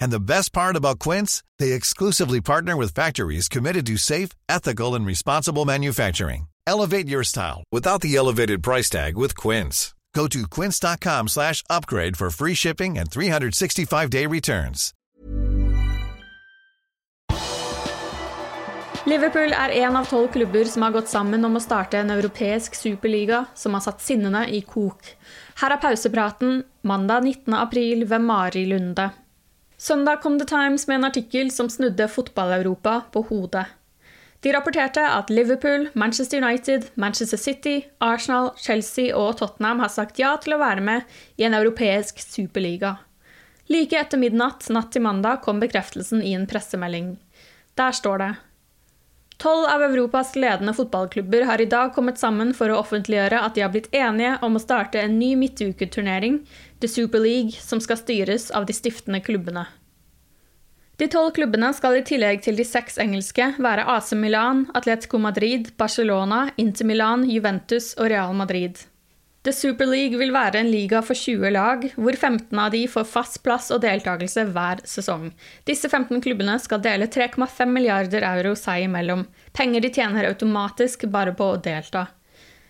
And the best part about Quince, they exclusively partner with factories committed to safe, ethical, and responsible manufacturing. Elevate your style without the elevated price tag with Quince. Go to quince.com slash upgrade for free shipping and 365-day returns. Liverpool er en av tolv klubber som har gått sammen om å starte en europeisk superliga som har satt sinnene i kok. Her er pausepraten mandag 19. april ved Mari Lunde. Søndag kom The Times med en artikkel som snudde fotball-Europa på hodet. De rapporterte at Liverpool, Manchester United, Manchester City, Arsenal, Chelsea og Tottenham har sagt ja til å være med i en europeisk superliga. Like etter midnatt natt til mandag kom bekreftelsen i en pressemelding. Der står det Tolv av Europas ledende fotballklubber har i dag kommet sammen for å offentliggjøre at de har blitt enige om å starte en ny midtuketurnering, The Super League, som skal styres av de stiftende klubbene. De tolv klubbene skal i tillegg til de seks engelske være AC Milan, Atletico Madrid, Barcelona, Inter Milan, Juventus og Real Madrid. The Super League vil være en liga for 20 lag, hvor 15 av de får fast plass og deltakelse hver sesong. Disse 15 klubbene skal dele 3,5 milliarder euro seg imellom. Penger de tjener automatisk bare på å delta.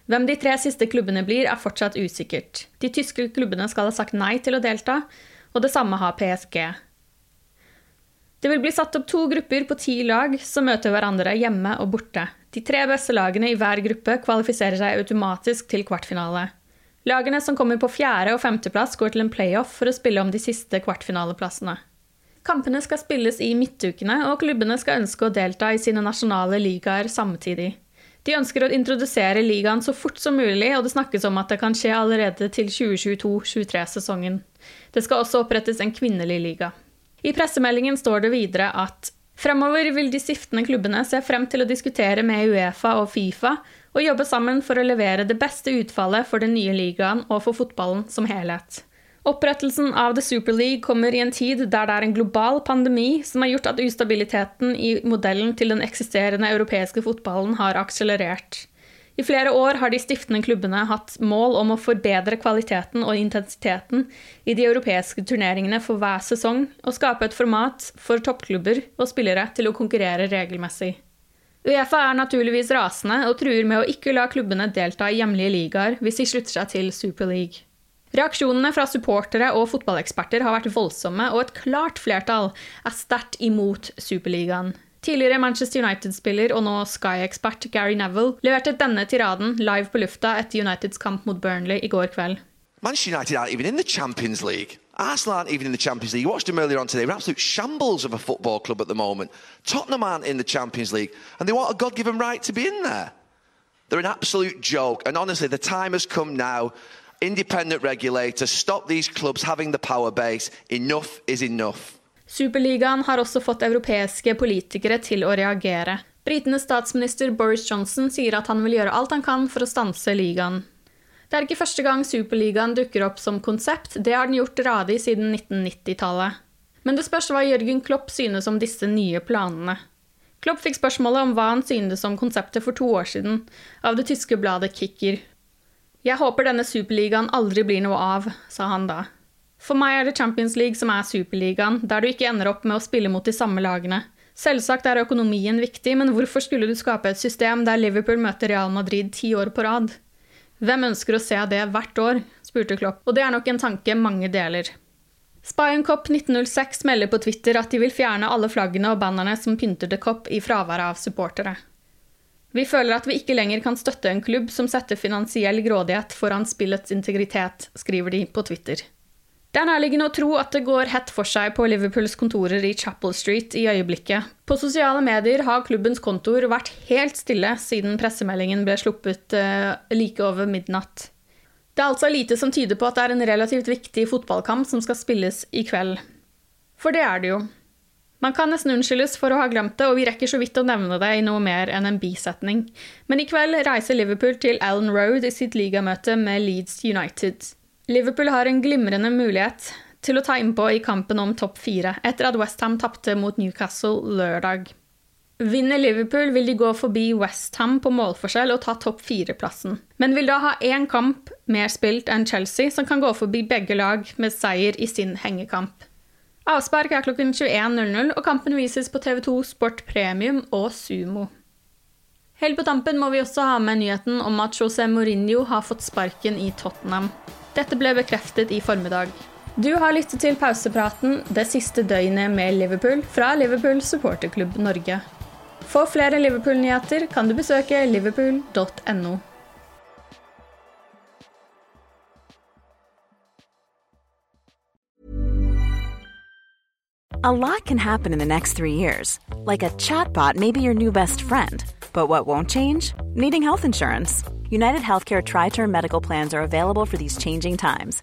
Hvem de tre siste klubbene blir, er fortsatt usikkert. De tyske klubbene skal ha sagt nei til å delta, og det samme har PSG. Det vil bli satt opp to grupper på ti lag som møter hverandre hjemme og borte. De tre beste lagene i hver gruppe kvalifiserer seg automatisk til kvartfinale. Lagene som kommer på fjerde- og femteplass, går til en playoff for å spille om de siste kvartfinaleplassene. Kampene skal spilles i midtukene, og klubbene skal ønske å delta i sine nasjonale ligaer samtidig. De ønsker å introdusere ligaen så fort som mulig, og det snakkes om at det kan skje allerede til 2022-23-sesongen. Det skal også opprettes en kvinnelig liga. I pressemeldingen står det videre at fremover vil de siftende klubbene se frem til å diskutere med Uefa og Fifa og jobbe sammen for å levere det beste utfallet for den nye ligaen og for fotballen som helhet. Opprettelsen av The Super League kommer i en tid der det er en global pandemi som har gjort at ustabiliteten i modellen til den eksisterende europeiske fotballen har akselerert. I flere år har de stiftende klubbene hatt mål om å forbedre kvaliteten og intensiteten i de europeiske turneringene for hver sesong, og skape et format for toppklubber og spillere til å konkurrere regelmessig. Uefa er naturligvis rasende og truer med å ikke la klubbene delta i hjemlige ligaer hvis de slutter seg til Super League. Reaksjonene fra supportere og fotballeksperter har vært voldsomme, og et klart flertall er sterkt imot Superligaen. Tidligere Manchester United-spiller og nå Sky-ekspert Gary Neville leverte denne tiraden live på lufta etter Uniteds kamp mot Burnley i går kveld. Manchester United aren't even in the Champions League. Arsenal aren't even in the Champions League. You watched them earlier on today. They're absolute shambles of a football club at the moment. Tottenham aren't in the Champions League, and they want a God-given right to be in there. They're an absolute joke. And honestly, the time has come now. Independent regulators, stop these clubs having the power base. Enough is enough. Superligaen har også fått europeiske politikere til å reagere. Britenes statsminister Boris Johnson sier at han vil gjøre alt han kan for å stanse ligaen. Det er ikke første gang Superligaen dukker opp som konsept, det har den gjort radig siden 1990-tallet. Men det spørs hva Jørgen Klopp synes om disse nye planene. Klopp fikk spørsmålet om hva han syntes om konseptet for to år siden, av det tyske bladet Kicker. Jeg håper denne superligaen aldri blir noe av, sa han da. For meg er det Champions League som er superligaen, der du ikke ender opp med å spille mot de samme lagene. Selvsagt er økonomien viktig, men hvorfor skulle du skape et system der Liverpool møter Real Madrid ti år på rad? Hvem ønsker å se det hvert år? spurte Klopp, og det er nok en tanke mange deler. Spion Cop 1906 melder på Twitter at de vil fjerne alle flaggene og bannerne som pynter The Cop i fraværet av supportere. Vi føler at vi ikke lenger kan støtte en klubb som setter finansiell grådighet foran spillets integritet, skriver de på Twitter. Det er nærliggende å tro at det går hett for seg på Liverpools kontorer i Chapel Street i øyeblikket. På sosiale medier har klubbens kontor vært helt stille siden pressemeldingen ble sluppet uh, like over midnatt. Det er altså lite som tyder på at det er en relativt viktig fotballkamp som skal spilles i kveld. For det er det jo. Man kan nesten unnskyldes for å ha glemt det, og vi rekker så vidt å nevne det i noe mer enn en bisetning. Men i kveld reiser Liverpool til Allen Road i sitt ligamøte med Leeds United. Liverpool har en glimrende mulighet til å ta innpå i kampen om topp fire, etter at Westham tapte mot Newcastle lørdag. Vinner Liverpool, vil de gå forbi Westham på målforskjell og ta topp fire-plassen. Men vil da ha én kamp mer spilt enn Chelsea, som kan gå forbi begge lag med seier i sin hengekamp. Avspark er klokken 21.00, og kampen vises på TV2 Sport Premium og Sumo. Helt på tampen må vi også ha med nyheten om at José Mourinho har fått sparken i Tottenham. Dette ble bekreftet i formiddag. Du har lyttet til pausepraten det siste døgnet med Liverpool fra Liverpool supporterklubb Norge. For flere Liverpool-nyheter kan du besøke liverpool.no. A lot can happen in the next three years. Like a chatbot may be your new best friend. But what won't change? Needing health insurance. United Healthcare Tri Term Medical Plans are available for these changing times